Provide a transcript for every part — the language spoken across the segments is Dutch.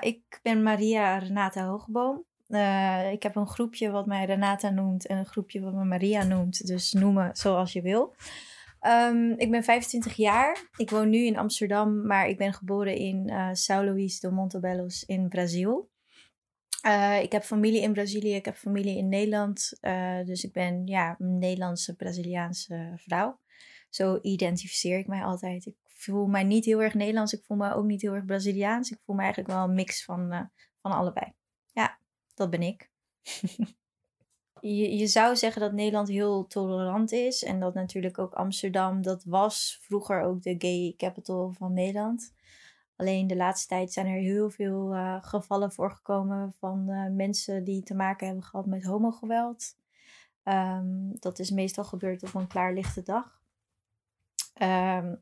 ik ben Maria Renata Hoogboom. Uh, ik heb een groepje wat mij Renata noemt en een groepje wat me Maria noemt. Dus noemen zoals je wil. Um, ik ben 25 jaar. Ik woon nu in Amsterdam, maar ik ben geboren in uh, São Luís de Montebellos in Brazil. Uh, ik heb familie in Brazilië, ik heb familie in Nederland. Dus ik ben ja, een Nederlandse Braziliaanse vrouw. Zo identificeer ik mij altijd. Voel mij niet heel erg Nederlands, ik voel me ook niet heel erg Braziliaans. Ik voel me eigenlijk wel een mix van, uh, van allebei. Ja, dat ben ik. je, je zou zeggen dat Nederland heel tolerant is. En dat natuurlijk ook Amsterdam, dat was vroeger ook de gay capital van Nederland. Alleen de laatste tijd zijn er heel veel uh, gevallen voorgekomen van uh, mensen die te maken hebben gehad met homogeweld. Um, dat is meestal gebeurd op een klaarlichte dag. Um,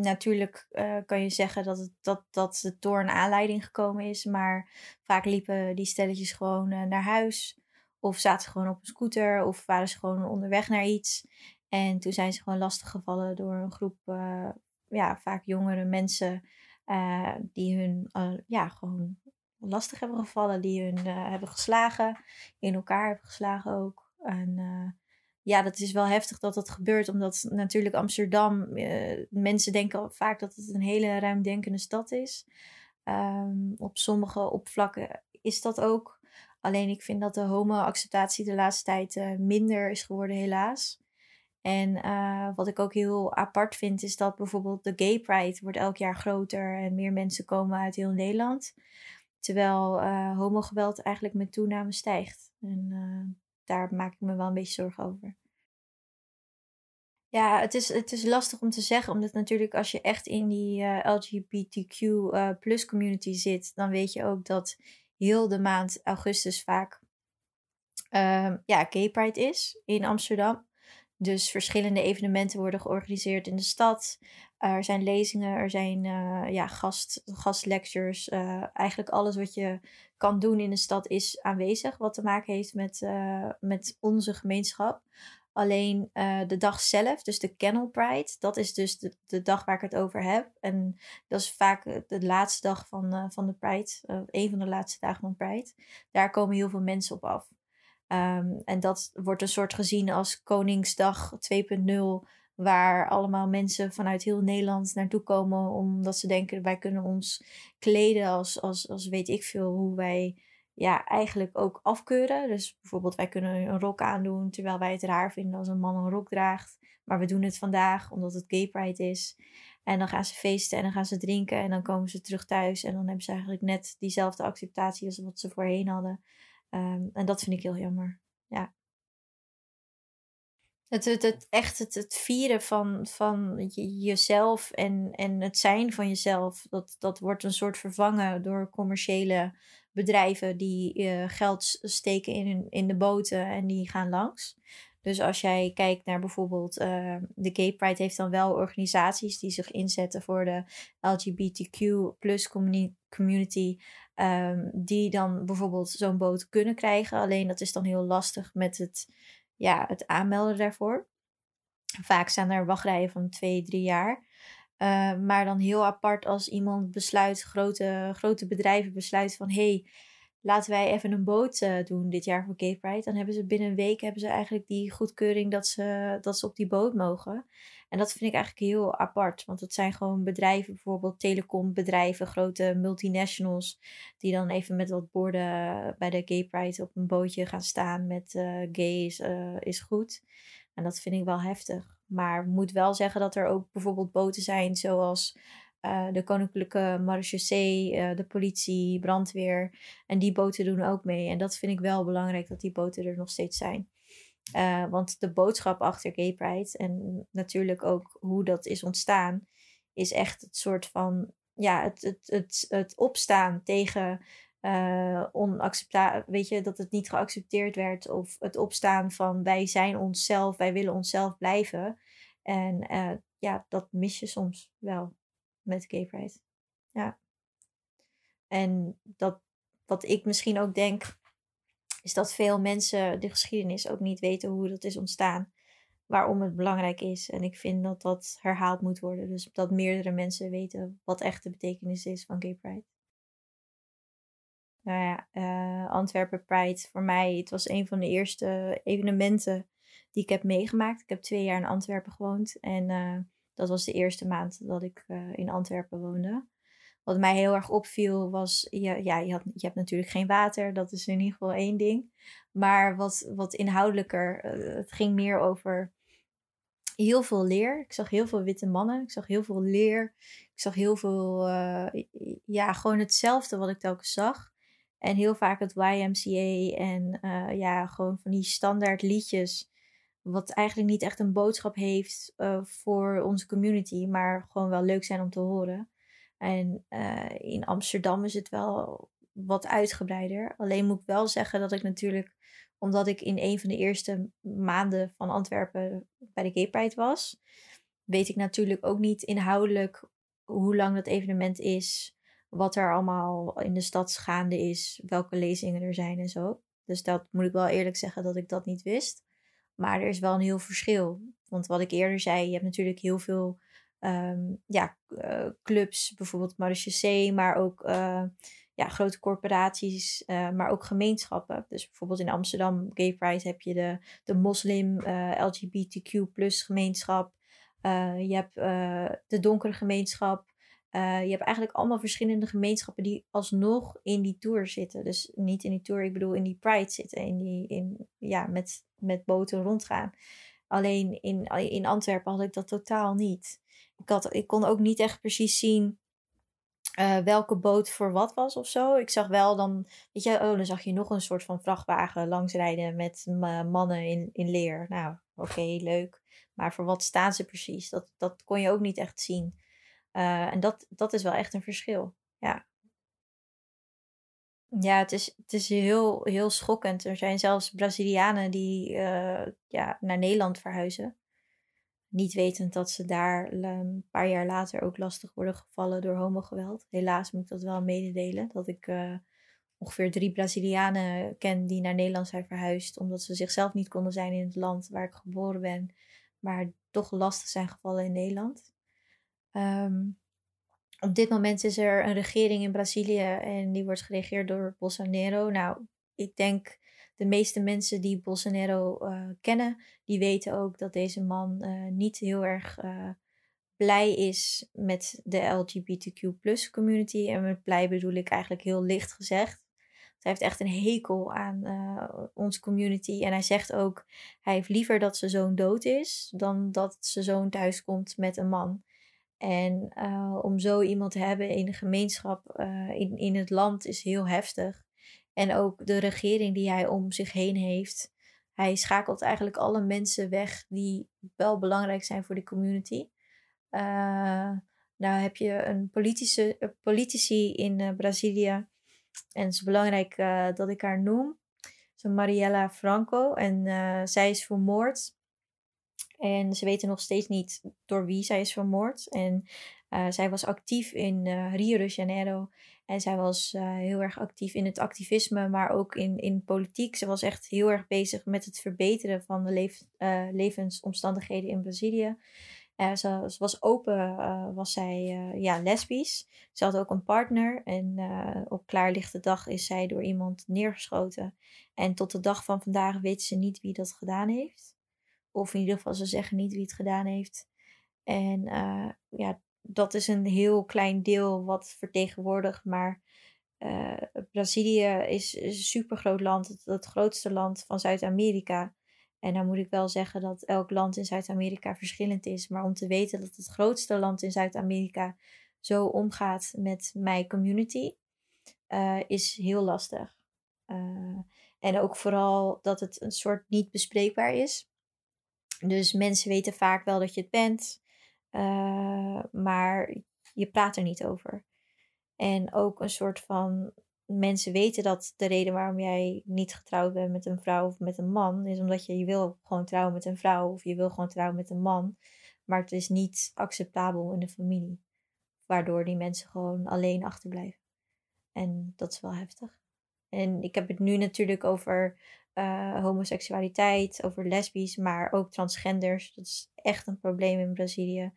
natuurlijk uh, kan je zeggen dat het, dat, dat het door een aanleiding gekomen is, maar vaak liepen die stelletjes gewoon naar huis. Of zaten ze gewoon op een scooter, of waren ze gewoon onderweg naar iets. En toen zijn ze gewoon lastiggevallen door een groep, ja, vaak jongere mensen die hun ja, gewoon lastig hebben gevallen, die hun hebben geslagen, in elkaar hebben geslagen ook. En ja, dat is wel heftig dat dat gebeurt, omdat natuurlijk Amsterdam, mensen denken vaak dat het een hele ruimdenkende stad is. Um, op sommige opvlakken is dat ook. Alleen ik vind dat de homo-acceptatie de laatste tijd minder is geworden, helaas. En uh, wat ik ook heel apart vind, is dat bijvoorbeeld de Gay Pride wordt elk jaar groter en meer mensen komen uit heel Nederland. Terwijl uh, homogeweld eigenlijk met toename stijgt. En daar maak ik me wel een beetje zorgen over. Ja, het is, het is lastig om te zeggen, omdat natuurlijk als je echt in die LGBTQ plus community zit, dan weet je ook dat heel de maand augustus vaak ehm, ja, Gay Pride is in Amsterdam. Dus verschillende evenementen worden georganiseerd in de stad. Er zijn lezingen, er zijn uh, ja, gast, gastlectures. Uh, eigenlijk alles wat je kan doen in de stad is aanwezig. Wat te maken heeft met, uh, met onze gemeenschap. Alleen de dag zelf, dus de Kennel Pride, dat is dus de, de dag waar ik het over heb. En dat is vaak de laatste dag van, van de Pride, een van de laatste dagen van Pride. Daar komen heel veel mensen op af. Um, en dat wordt een soort gezien als Koningsdag 2.0, waar allemaal mensen vanuit heel Nederland naartoe komen, omdat ze denken wij kunnen ons kleden als, als, als weet ik veel hoe wij ja, eigenlijk ook afkeuren. Dus bijvoorbeeld wij kunnen een rok aandoen terwijl wij het raar vinden als een man een rok draagt. Maar we doen het vandaag omdat het gay pride is. En dan gaan ze feesten en dan gaan ze drinken en dan komen ze terug thuis. En dan hebben ze eigenlijk net diezelfde acceptatie als wat ze voorheen hadden. Um, en dat vind ik heel jammer. Ja. Het, het, het echt het, het vieren van, van jezelf en, en het zijn van jezelf, dat, dat wordt een soort vervangen door commerciële bedrijven die uh, geld steken in, in de boten en die gaan langs. Dus als jij kijkt naar bijvoorbeeld uh, de Gay Pride heeft dan wel organisaties die zich inzetten voor de LGBTQ plus community. Um, die dan bijvoorbeeld zo'n boot kunnen krijgen. Alleen dat is dan heel lastig met het, ja, het aanmelden daarvoor. Vaak staan er wachtrijen van twee, drie jaar. Uh, maar dan heel apart als iemand besluit, grote, grote bedrijven besluiten van hé, hey, laten wij even een boot uh, doen dit jaar voor Gay Pride. Dan hebben ze binnen een week hebben ze eigenlijk die goedkeuring dat ze, dat ze op die boot mogen. En dat vind ik eigenlijk heel apart. Want het zijn gewoon bedrijven, bijvoorbeeld telecombedrijven, grote multinationals, die dan even met wat borden bij de Gay Pride op een bootje gaan staan met uh, gay is, uh, is goed. En dat vind ik wel heftig. Maar ik moet wel zeggen dat er ook bijvoorbeeld boten zijn zoals uh, de Koninklijke Marechaussee, uh, de politie, brandweer. En die boten doen ook mee. En dat vind ik wel belangrijk dat die boten er nog steeds zijn. Uh, want de boodschap achter Gay Pride en natuurlijk ook hoe dat is ontstaan, is echt het soort van, ja, het, het, het, het opstaan tegen uh, onacceptabel, weet je, dat het niet geaccepteerd werd. Of het opstaan van wij zijn onszelf, wij willen onszelf blijven. En ja, dat mis je soms wel met Gay Pride. Ja. En dat, wat ik misschien ook denk, is dat veel mensen de geschiedenis ook niet weten hoe dat is ontstaan. Waarom het belangrijk is. En ik vind dat dat herhaald moet worden. Dus dat meerdere mensen weten wat echt de betekenis is van Gay Pride. nou ja, uh, Antwerpen Pride voor mij, het was een van de eerste evenementen die ik heb meegemaakt. Ik heb twee jaar in Antwerpen gewoond en uh, dat was de eerste maand dat ik uh, in Antwerpen woonde. Wat mij heel erg opviel was, ja, ja je, had, je hebt natuurlijk geen water, dat is in ieder geval één ding. Maar wat, wat inhoudelijker, het ging meer over heel veel leer. Ik zag heel veel witte mannen. Ik zag heel veel leer. Ik zag heel veel, uh, ja, gewoon hetzelfde wat ik telkens zag. En heel vaak het YMCA en ja, gewoon van die standaard liedjes. Wat eigenlijk niet echt een boodschap heeft uh, voor onze community, maar gewoon wel leuk zijn om te horen. En in Amsterdam is het wel wat uitgebreider. Alleen moet ik wel zeggen dat ik natuurlijk omdat ik in een van de eerste maanden van Antwerpen bij de Gay was, weet ik natuurlijk ook niet inhoudelijk hoe lang dat evenement is, wat er allemaal in de stad gaande is, welke lezingen er zijn en zo. Dus dat moet ik wel eerlijk zeggen dat ik dat niet wist. Maar er is wel een heel verschil. Want wat ik eerder zei, je hebt natuurlijk heel veel um, ja, uh, clubs, bijvoorbeeld Marechaussee, maar ook uh, ja, grote corporaties, uh, maar ook gemeenschappen. Dus bijvoorbeeld in Amsterdam, Gay Pride, heb je de, de moslim LGBTQ gemeenschap. je hebt de donkere gemeenschap. Uh, je hebt eigenlijk allemaal verschillende gemeenschappen die alsnog in die tour zitten. Dus niet in die tour, ik bedoel in die Pride zitten. In die, in, ja, met, met boten rondgaan. Alleen in, in Antwerpen had ik dat totaal niet. Ik, had, ik kon ook niet echt precies zien uh, welke boot voor wat was of zo. Ik zag wel dan, weet je, oh, dan zag je nog een soort van vrachtwagen langsrijden met mannen in, in leer. Nou, oké, leuk. Maar voor wat staan ze precies? Dat, dat kon je ook niet echt zien. Uh, en dat, dat is wel echt een verschil. Ja. Ja, het is, het is heel, heel schokkend. Er zijn zelfs Brazilianen die uh, ja, naar Nederland verhuizen. Niet wetend dat ze daar een paar jaar later ook lastig worden gevallen door homogeweld. Helaas moet ik dat wel mededelen. Dat ik uh, ongeveer drie Brazilianen ken die naar Nederland zijn verhuisd. Omdat ze zichzelf niet konden zijn in het land waar ik geboren ben. Maar toch lastig zijn gevallen in Nederland. Um, op dit moment is er een regering in Brazilië en die wordt geregeerd door Bolsonaro. Nou, ik denk de meeste mensen die Bolsonaro uh, kennen, die weten ook dat deze man uh, niet heel erg uh, blij is met de LGBTQ community. En met blij bedoel ik eigenlijk heel licht gezegd. Hij heeft echt een hekel aan onze community. En hij zegt ook, hij heeft liever dat zijn zoon dood is, dan dat zijn zoon thuis komt met een man. En uh, om zo iemand te hebben in de gemeenschap, uh, in, in het land, is heel heftig. En ook de regering die hij om zich heen heeft. Hij schakelt eigenlijk alle mensen weg die wel belangrijk zijn voor de community. Uh, nou heb je een politische, politici in Brazilië. En het is belangrijk dat ik haar noem. Mariella Franco. En zij is vermoord en ze weten nog steeds niet door wie zij is vermoord. En uh, zij was actief in uh, Rio de Janeiro. En zij was uh, heel erg actief in het activisme, maar ook in, in politiek. Ze was echt heel erg bezig met het verbeteren van de levensomstandigheden in Brazilië. Ze, ze, was open, was zij ja, lesbisch. Ze had ook een partner. En op klaarlichte dag is zij door iemand neergeschoten. En tot de dag van vandaag weet ze niet wie dat gedaan heeft. Of in ieder geval, ze zeggen niet wie het gedaan heeft. En uh, ja, dat is een heel klein deel wat vertegenwoordigt. Maar uh, Brazilië is, is, een supergroot land, het, grootste land van Zuid-Amerika. En dan moet ik wel zeggen dat elk land in Zuid-Amerika verschillend is. Maar om te weten dat het grootste land in Zuid-Amerika zo omgaat met mijn community, uh, is heel lastig. En ook vooral dat het een soort niet bespreekbaar is. Dus mensen weten vaak wel dat je het bent, uh, maar je praat er niet over. En ook een soort van mensen weten dat de reden waarom jij niet getrouwd bent met een vrouw of met een man is omdat je, je wil gewoon trouwen met een vrouw of je wil gewoon trouwen met een man. Maar het is niet acceptabel in de familie. Waardoor die mensen gewoon alleen achterblijven. En dat is wel heftig. En ik heb het nu natuurlijk over uh, homoseksualiteit, over lesbisch, maar ook transgenders. Dat is echt een probleem in Brazilië.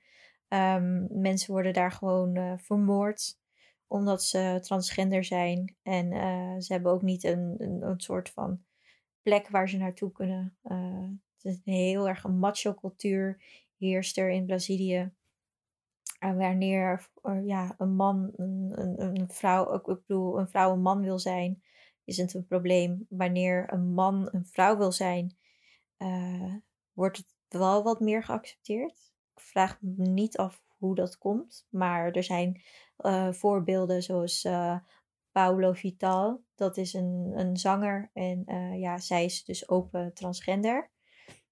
Um, mensen worden daar gewoon uh, vermoord omdat ze transgender zijn. En eh, ze hebben ook niet een, een, soort van plek waar ze naartoe kunnen. Het is een heel erg een macho cultuur heerst er in Brazilië. En wanneer ja, een man, een, een, een vrouw, ik bedoel, een vrouw een man wil zijn, is het een probleem. Wanneer een man een vrouw wil zijn, uh, wordt het wel wat meer geaccepteerd. Ik vraag me niet af hoe dat komt, maar er zijn uh, voorbeelden zoals uh, Paulo Vital. Dat is een, een zanger en ja, zij is dus open transgender.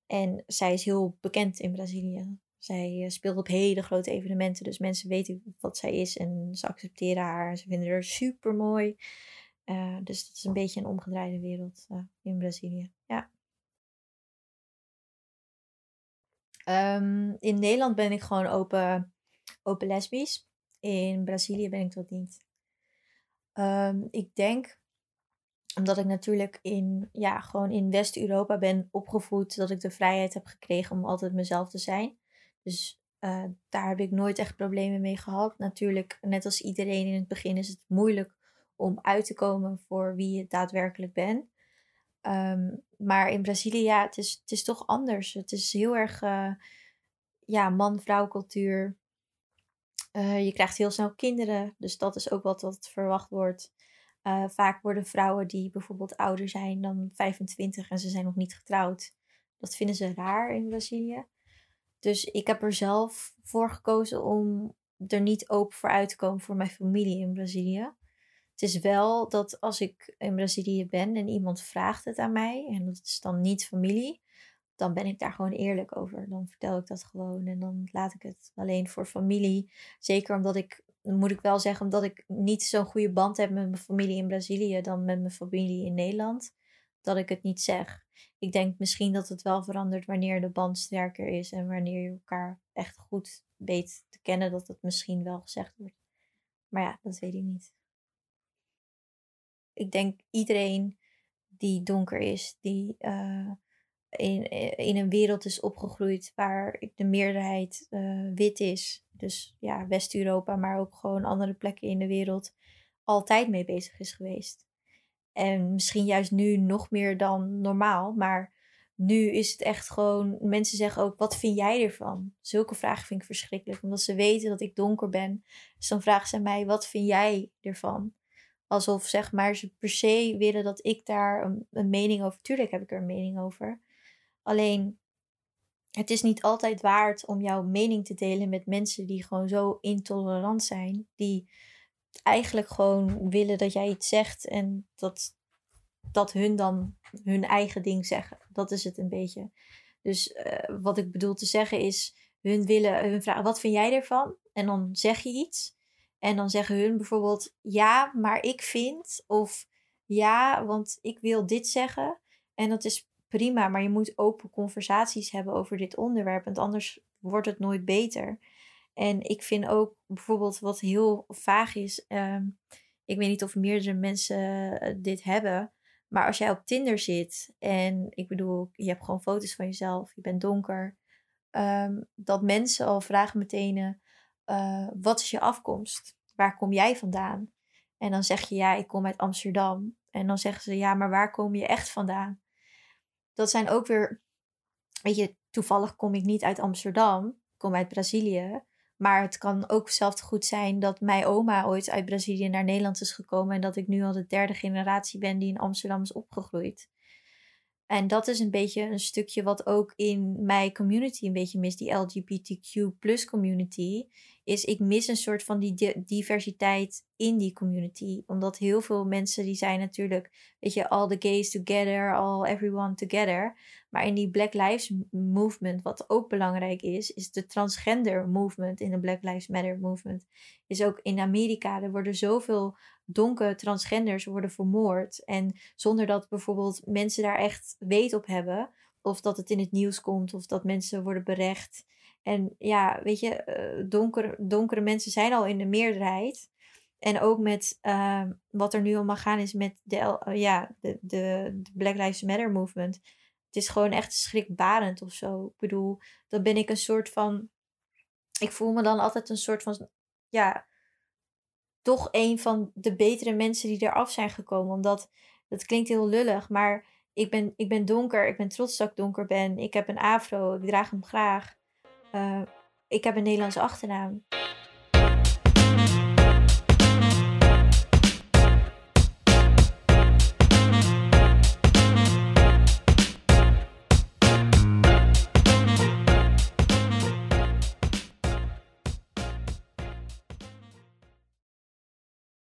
En zij is heel bekend in Brazilië. Zij speelt op hele grote evenementen, dus mensen weten wat zij is en ze accepteren haar. Ze vinden haar super mooi. Uh, dus dat is een beetje een omgedraaide wereld uh, in Brazilië. Ja. Um, in Nederland ben ik gewoon open, open lesbisch. In Brazilië ben ik dat niet. Um, ik denk, omdat ik natuurlijk in, ja, gewoon in West-Europa ben opgevoed, dat ik de vrijheid heb gekregen om altijd mezelf te zijn. Dus uh, daar heb ik nooit echt problemen mee gehad. Natuurlijk, net als iedereen in het begin is het moeilijk om uit te komen voor wie je daadwerkelijk bent. Um, maar in Brazilië, ja, het is, het is toch anders. Het is heel erg uh, ja, man-vrouw cultuur. Uh, je krijgt heel snel kinderen, dus dat is ook wat wat verwacht wordt. Uh, vaak worden vrouwen die bijvoorbeeld ouder zijn dan 25 en ze zijn nog niet getrouwd. Dat vinden ze raar in Brazilië. Dus ik heb er zelf voor gekozen om er niet open voor uit te komen voor mijn familie in Brazilië. Het is wel dat als ik in Brazilië ben en iemand vraagt het aan mij, en dat is dan niet familie, dan ben ik daar gewoon eerlijk over. Dan vertel ik dat gewoon en dan laat ik het alleen voor familie. Zeker omdat ik, moet ik wel zeggen, omdat ik niet zo'n goede band heb met mijn familie in Brazilië dan met mijn familie in Nederland, dat ik het niet zeg. Ik denk misschien dat het wel verandert wanneer de band sterker is en wanneer je elkaar echt goed weet te kennen, dat het misschien wel gezegd wordt. Maar ja, dat weet ik niet ik denk iedereen die donker is, die uh, in, in een wereld is opgegroeid waar de meerderheid uh, wit is, dus ja, West-Europa, maar ook gewoon andere plekken in de wereld, altijd mee bezig is geweest. En misschien juist nu nog meer dan normaal, maar nu is het echt gewoon, mensen zeggen ook, wat vind jij ervan? Zulke vragen vind ik verschrikkelijk, omdat ze weten dat ik donker ben. Dus dan vragen ze mij, wat vind jij ervan? Alsof zeg maar ze per se willen dat ik daar een, een, mening over. Tuurlijk heb ik er een mening over. Alleen het is niet altijd waard om jouw mening te delen met mensen die gewoon zo intolerant zijn. Die eigenlijk gewoon willen dat jij iets zegt en dat, dat hun dan hun eigen ding zeggen. Dat is het een beetje. Dus uh, wat ik bedoel te zeggen is, hun willen, hun vragen, wat vind jij ervan? En dan zeg je iets. En dan zeggen hun bijvoorbeeld ja, maar ik vind of ja, want ik wil dit zeggen. En dat is prima, maar je moet open conversaties hebben over dit onderwerp, want anders wordt het nooit beter. En ik vind ook bijvoorbeeld wat heel vaag is. Ehm, ik weet niet of meerdere mensen eh, dit hebben. Maar als jij op Tinder zit en ik bedoel, je hebt gewoon foto's van jezelf, je bent donker. Um, dat mensen al vragen meteen: uh, wat is je afkomst? Waar kom jij vandaan? En dan zeg je ja, ik kom uit Amsterdam. En dan zeggen ze ja, maar waar kom je echt vandaan? Dat zijn ook weer, weet je, toevallig kom ik niet uit Amsterdam, ik kom uit Brazilië. Maar het kan ook zelfs goed zijn dat mijn oma ooit uit Brazilië naar Nederland is gekomen en dat ik nu al de derde generatie ben die in Amsterdam is opgegroeid. En dat is een beetje een stukje wat ook in mijn community een beetje mist, die LGBTQ plus community. Is ik mis een soort van die diversiteit in die community. Omdat heel veel mensen die zijn natuurlijk, weet je, all the gays together, all everyone together. Maar in die Black Lives Movement, wat ook belangrijk is, is de transgender movement in de Black Lives Matter movement. Is ook in Amerika, er worden zoveel donkere transgenders worden vermoord. En zonder dat bijvoorbeeld mensen daar echt weet op hebben. Of dat het in het nieuws komt, of dat mensen worden berecht. En ja, weet je, uh, donkere, donkere mensen zijn al in de meerderheid. En ook met uh, wat er nu allemaal gaan is met de, uh, ja, de, de, de, Black Lives Matter movement. Het is gewoon echt schrikbarend of zo. Ik bedoel, dan ben ik een soort van. Ik voel me dan altijd een soort van. Ja, toch een van de betere mensen die eraf zijn gekomen. Omdat, dat klinkt heel lullig, maar ik ben, ik ben donker. Ik ben trots dat ik donker ben. Ik heb een afro. Ik draag hem graag. Uh, ik heb een Nederlandse achternaam.